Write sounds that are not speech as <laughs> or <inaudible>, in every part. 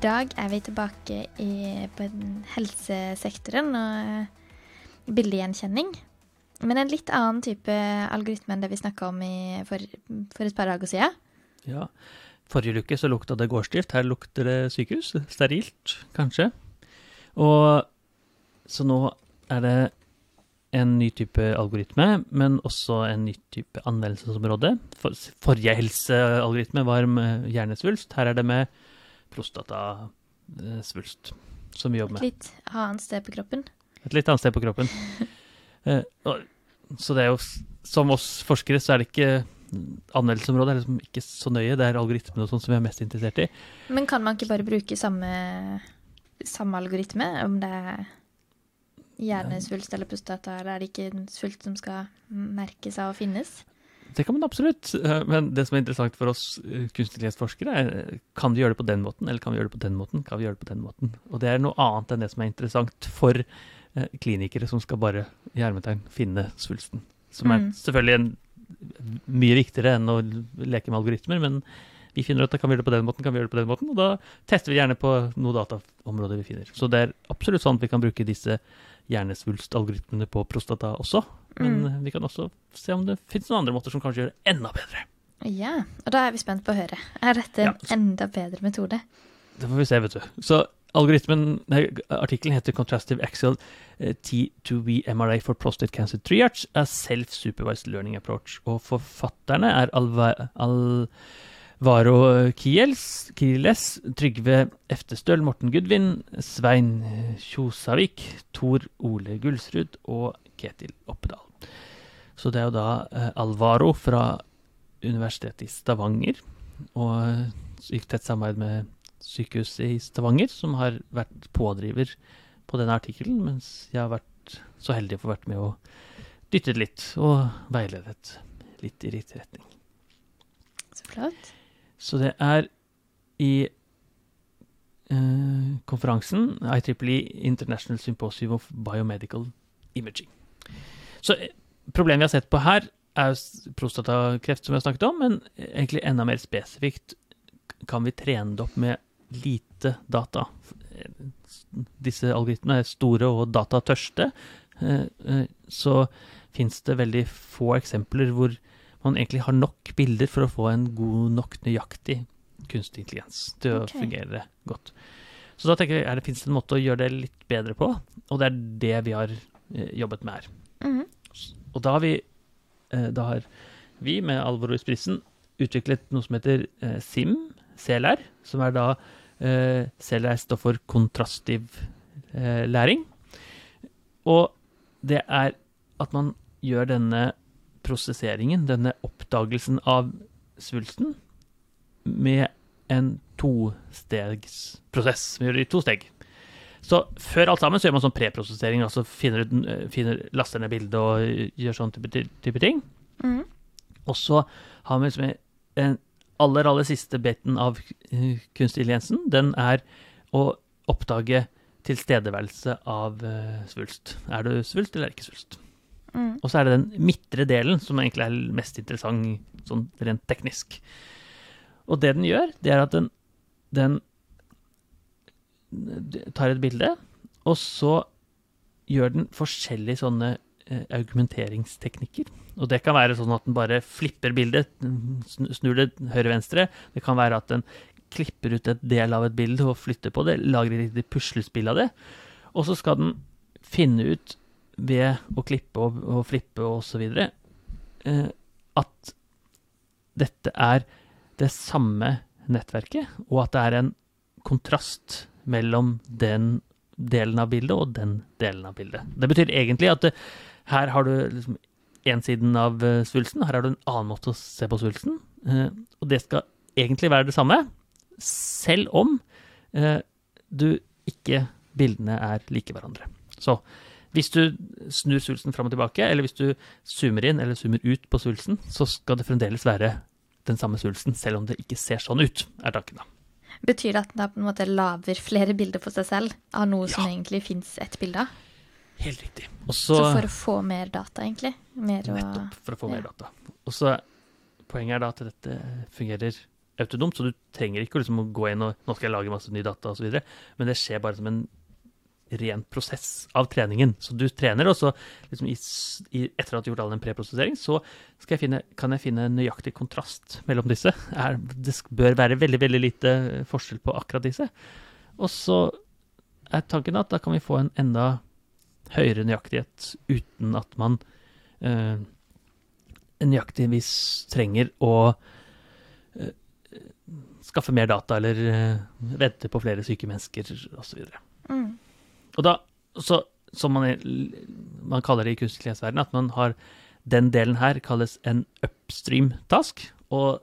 I dag er vi tilbake i, på helsesektoren og bildegjenkjenning. Men en litt annen type algoritme enn det vi snakka om i, for, for, et par dager siden. Ja. Forrige uke så lukta det gårdsdrift, her lukter det sykehus. Sterilt, kanskje. Og så nå er det en ny type algoritme, men også en ny type anvendelsesområde. For, forrige helsealgoritme var med hjernesvulst. Her er det med prostatasvulst som vi jobber med. Et litt annet sted på kroppen? Et litt annet sted på kroppen. <laughs> eh, så det er jo, som oss forskere, så er det ikke anvendelsesområdet er liksom ikke så nøye. Det er algoritmene og sånn som vi er mest interessert i. Men kan man ikke bare bruke samme, samme algoritme, om det er hjernesvulst eller prostata, eller er det ikke en svulst som skal merkes av å finnes? Det kan man absolutt, eh, men det som er interessant for oss kunstnerlighetsforskere, er kan vi gjøre det på den måten, eller kan vi gjøre det på den måten? Kan vi gjøre det på den måten? Og det er noe annet enn det som er interessant for eh, klinikere som skal bare i hermetegn finne svulsten. Som er Mm. selvfølgelig en, mye viktigere enn å leke med algoritmer, men vi finner ut at kan vi gjøre det på den måten, kan vi gjøre det på den måten, og da tester vi gjerne på noe dataområde vi finner. Så det er absolutt sånn at vi kan bruke disse hjernesvulstalgoritmene på prostata også, men Mm. vi kan også se om det finnes noen andre måter som kanskje gjør det enda bedre. Ja, og da er vi spent på å høre. Er dette en Ja. enda bedre metode? Det får vi se, vet du. Så algoritmen, artikkelen heter 'Contrastive Axial eh, T2V MRA for Prostate Cancer Triage, a Self-Supervised Learning Approach'. Og forfatterne er Alva, Alvaro Kiels, Kiles, Trygve Eftestøl, Morten Gudvin, Svein Kjosavik, Tor Ole Gullsrud og Ketil Oppedal. Så det er jo da eh, Alvaro fra Universitetet i Stavanger, og i gikk tett samarbeid med sykehuset i Stavanger, som har vært pådriver på denne artikkelen, mens jeg har vært så heldig å få vært med og dyttet litt og veiledet litt i riktig retning. Så flott. Så det er i eh, konferansen IEEE International Symposium of Biomedical Imaging. Så eh, problemet vi har sett på her, er prostatakreft, som vi har snakket om, men egentlig enda mer spesifikt kan vi trene det opp med lite data. Disse algoritmene er store og datatørste, eh, eh, så fins det veldig få eksempler hvor man egentlig har nok bilder for å få en god nok nøyaktig kunstig intelligens til å å fungere godt. Så da tenker jeg, er det finnes det en måte å gjøre det litt bedre på, og det er det vi har eh, jobbet med her. Mhm. Og da har vi, eh, da har vi med Alvor i spissen utviklet noe som heter eh, SIM, CLR, som er da eh, CLR står for kontrastiv læring. Og det er at man gjør denne prosesseringen, denne oppdagelsen av svulsten, med en tostegsprosess. Vi gjør det i to steg. Så før alt sammen så gjør man sånn preprosessering, altså finner, eh, finner, laster ned bildet og eh, gjør sånn type, type ting. Mm. Og så har vi liksom den aller, aller siste biten av kunstintelligensen. Den er å oppdage tilstedeværelse av eh, svulst. Er du svulst, eller er ikke svulst? Mm. Og så er det den midtre delen som egentlig er mest interessant sånn rent teknisk. Og det den gjør, det er at den, den tar et bilde, og så gjør den forskjellige sånne eh, argumenteringsteknikker. Og det kan være sånn at den bare flipper bildet, snur det høyre-venstre. Det kan være at den klipper ut et del av et bilde og flytter på det, lager et lite puslespill av det. Og så skal den finne ut ved å klippe og, og flippe og videre, eh, at dette er det samme nettverket, og at det er en kontrast mellom den delen av bildet og den delen av bildet. Det betyr egentlig at det, her har du liksom én siden av eh, svulsten, her har du en annen måte å se på svulsten, eh, og det skal egentlig være det samme, selv om eh, du ikke bildene er like hverandre. Så hvis du snur svulsten fram og tilbake, eller hvis du zoomer inn eller zoomer ut på svulsten, så skal det fremdeles være den samme svulsten, selv om det ikke ser sånn ut, er tanken da. Betyr det at den da på en måte lager flere bilder på seg selv av noe som egentlig fins ett bilde av? Helt riktig. Også, Så for å få mer data, egentlig? Mer Nettopp, for å få mer data. Og så Poenget er da at dette fungerer autonomt, så du trenger ikke liksom å gå inn og nå skal jeg lage masse ny data osv., men det skjer bare som en ren prosess av treningen. Så du trener, og så liksom i, i, etter at du har gjort all den preprosessering, så jeg finne, kan jeg finne nøyaktig kontrast mellom disse. Er, det bør være veldig, veldig lite forskjell på akkurat disse. Og så er tanken at da kan vi få en enda høyere nøyaktighet uten at man øh, nøyaktigvis trenger å øh, skaffe mer data eller øh, vente på flere syke mennesker osv. mm. Og da, så, som man, man kaller det i kunstig at man har den delen her kalles en upstream task, og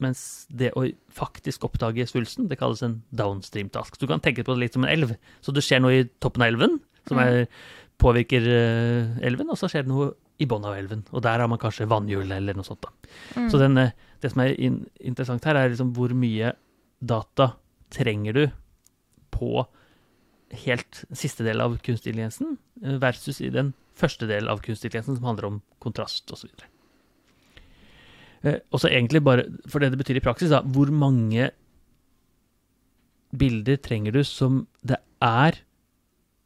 mens det å faktisk oppdage svulsten, det kalles en downstream task. Så du kan tenke på det litt som en elv. Så det skjer noe i toppen av elven, som Mm. er, påvirker eh, elven, og så skjer det noe i bunnen av elven. Og der har man kanskje vannhjul eller noe sånt. da. Mm. Så den, eh, det som er in interessant her, er liksom hvor mye data trenger du på helt siste del av kunstintelligensen eh, versus i den første del av kunstintelligensen, som handler om kontrast osv. Eh, og så egentlig bare, for det det betyr i praksis, da, hvor mange bilder trenger du som det er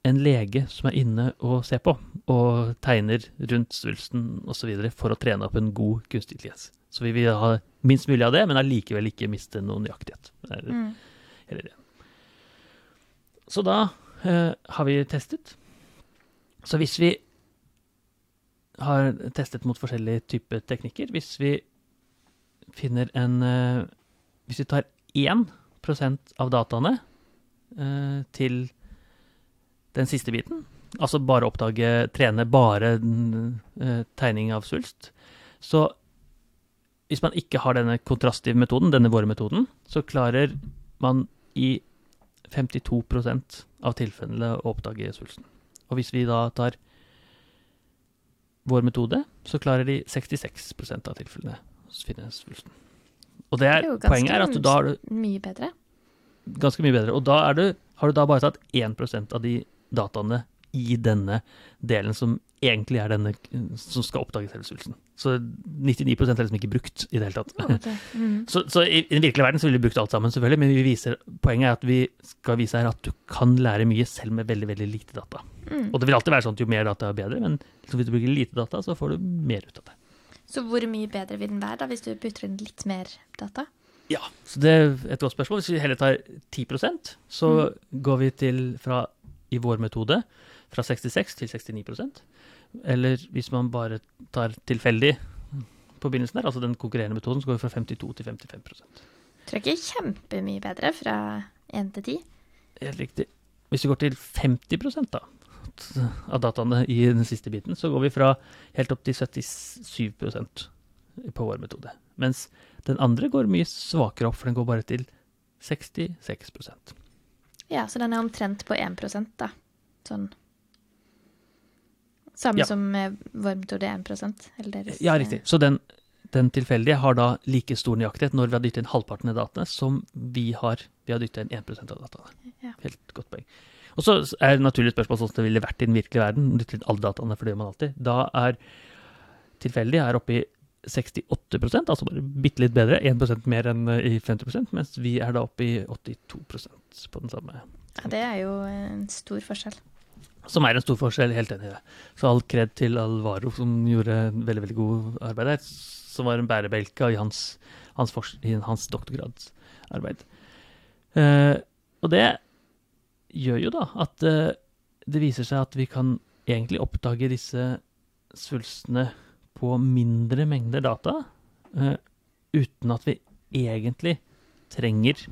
en lege som er inne og ser på, og tegner rundt svulsten osv. for å trene opp en god kunstig intelligens. Så vi vil ha minst mulig av det, men allikevel ikke miste noen nøyaktighet. Det er Mm. hele ideen. Så da eh, har vi testet. Så hvis vi har testet mot forskjellige typer teknikker, hvis vi finner en eh, Hvis vi tar 1 av dataene eh, til den siste biten, altså bare oppdage, trene bare eh, tegning av svulst, så hvis man ikke har denne kontrastive metoden, denne våre metoden, så klarer man i 52 av tilfellene å oppdage svulsten. Og hvis vi da tar vår metode, så klarer de 66% av tilfellene å finne svulsten. Og det er, Det er ganske poenget er at du, da har du Mye bedre. ganske mye bedre. Og da er du, har du da bare tatt 1% av de dataene i denne delen som egentlig er denne som skal oppdage cellesvulsten. Så 99% er liksom ikke brukt i det hele tatt. Okay. Mm. <laughs> Så, så i, den virkelige verden så ville vi brukt alt sammen, selvfølgelig, men vi viser, poenget er at vi skal vise her at du kan lære mye selv med veldig veldig lite data. Mm. Og det vil alltid være sånn at jo mer data, jo bedre, men liksom hvis du bruker lite data, så får du mer ut av det. Så hvor mye bedre vil den være da, hvis du putter inn litt mer data? Ja, så det er et godt spørsmål. Hvis vi heller tar 10% så går vi til fra, i vår metode, fra 66 til 69 Eller hvis man bare tar tilfeldig på begynnelsen der, altså den konkurrerende metoden, så går vi fra 52 til 55 Tror ikke kjempemye bedre fra 1 til 10. Helt riktig. Hvis vi går til 50 da, av dataene i den siste biten, så går vi fra helt opp til 77% på vår metode. Mens den andre går mye svakere opp, for den går bare til 66% Ja, så den er omtrent på 1% da. Sånn. Samme Ja. som varmt vår metode er 1 eller deres. Ja, eh, riktig. Så den, den tilfeldige har da like stor nøyaktighet når vi har dyttet inn halvparten av dataene, som vi har vi har dyttet inn 1% av dataene. Ja. Helt godt poeng. Og så er det naturlig spørsmål sånn som det ville vært i den virkelige verden, dyttet inn alle dataene, for det gjør man alltid. Da er tilfeldig er oppe i 68% altså bare bitte litt bedre, 1 mer enn eh, i 50% mens vi er da oppe i 82% på den samme. Ja, det er jo en stor forskjell. Som er en stor forskjell, helt enig i det. Så all kred til Alvaro, som gjorde veldig veldig god arbeid der. Som var en bærebjelke i hans, hans, hans doktorgradsarbeid. Eh, og det gjør jo da at eh, det viser seg at vi kan egentlig oppdage disse svulstene på mindre mengder data, eh, uten at vi egentlig trenger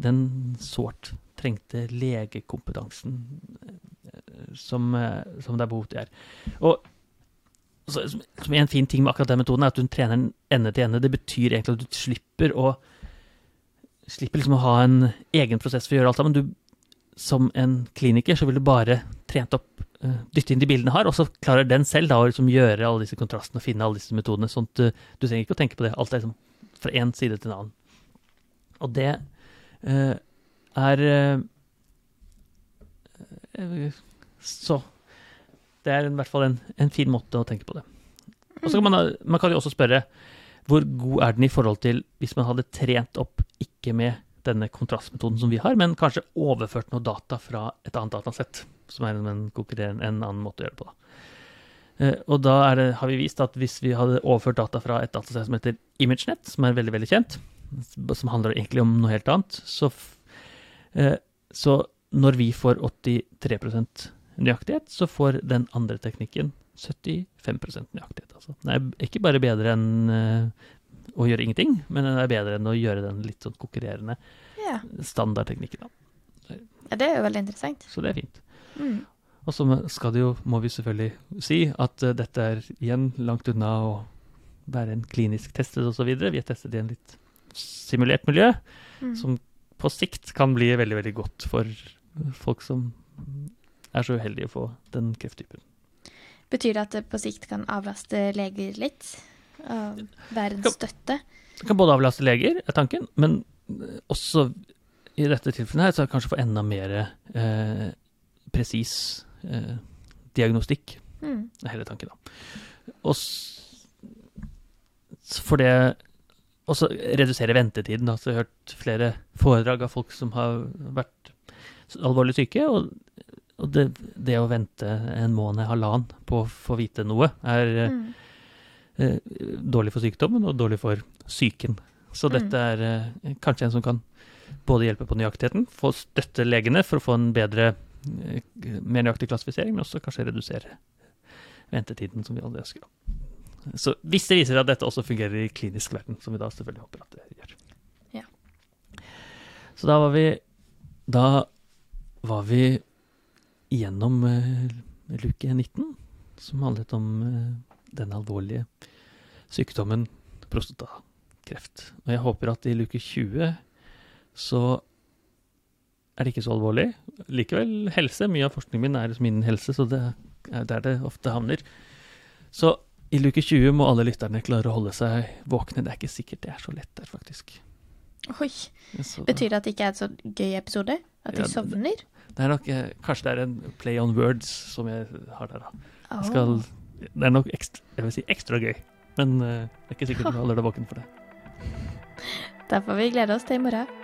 den sårt trengte legekompetansen eh, som, eh, som det er behov til her. Og så, som, en fin ting med akkurat den metoden, er at du trener den ende til ende. Det betyr egentlig at du slipper å slipper liksom å ha en egen prosess for å gjøre alt sammen. Du som en kliniker så vil du bare trent opp, eh, dytte inn de bildene har, og så klarer den selv da å liksom gjøre alle disse kontrastene og finne alle disse metodene. sånn at du, du trenger ikke å tenke på det. Alt er liksom fra én side til en annen. Og det uh, er uh, eh, Så det er i hvert fall en, en fin måte å tenke på det. Og så kan man, man kan jo også spørre hvor god er den i forhold til hvis man hadde trent opp ikke med denne kontrastmetoden som vi har, men kanskje overført noe data fra et annet datasett, som er en, en, en annen måte å gjøre det på. Da. Eh, og da det, har vi vist at hvis vi hadde overført data fra et datasett som heter ImageNet, som er veldig veldig kjent, som handler egentlig om noe helt annet, så, eh, så når vi får 83 nøyaktighet, så får den andre teknikken 75 nøyaktighet. Altså. Den er ikke bare bedre enn uh, å gjøre ingenting, men den er bedre enn å gjøre den litt sånn konkurrerende yeah. standardteknikken. Da. ja, det er jo veldig interessant. Så det er fint. Mm. Og så skal det jo, må vi selvfølgelig si, at uh, dette er igjen langt unna å være en klinisk testet osv. Vi har testet i en litt simulert miljø, Mm. som på sikt kan bli veldig, veldig godt for folk som er så uheldige å få den krefttypen. Betyr det at det på sikt kan avlaste leger litt? Og være en støtte? Det kan både avlaste leger, er tanken, men eh, også i dette tilfellet her, så kanskje få enda mer eh, presis eh, diagnostikk, Mm. er hele tanken. da. Og for det også redusere ventetiden. Da. Så jeg har hørt flere foredrag av folk som har vært alvorlig syke, og, og det, det å vente en måned, halvannen, på å få vite noe, er eh, Mm. eh, dårlig for sykdommen og dårlig for psyken. Så Mm. dette er eh, kanskje en som kan både hjelpe på nøyaktigheten, få støtte legene for å få en bedre, eh, mer nøyaktig klassifisering, men også kanskje redusere ventetiden, som vi alle ønsker. Så hvis det viser seg at dette også fungerer i klinisk verden, som vi da selvfølgelig håper at det gjør. Ja. Så da var vi Da var vi gjennom eh, luke 19, som handlet om eh, den alvorlige sykdommen prostatakreft. Og jeg håper at i luke 20 så er det ikke så alvorlig. Likevel helse. Mye av forskningen min er liksom innen helse, så det er der det ofte havner. Så i luke 20 må alle lytterne klare å holde seg våkne. Det er ikke sikkert det er så lett der, faktisk. Oi. Så, Betyr det at det ikke er en så gøy episode? At de Ja, det- sovner? Det er nok, eh, kanskje det er en play on words som jeg har der, da. Jeg skal, det er nok ekstra, jeg vil si ekstra gøy, men eh, det er ikke sikkert du holder deg våken for det. Da får vi glede oss til i morgen.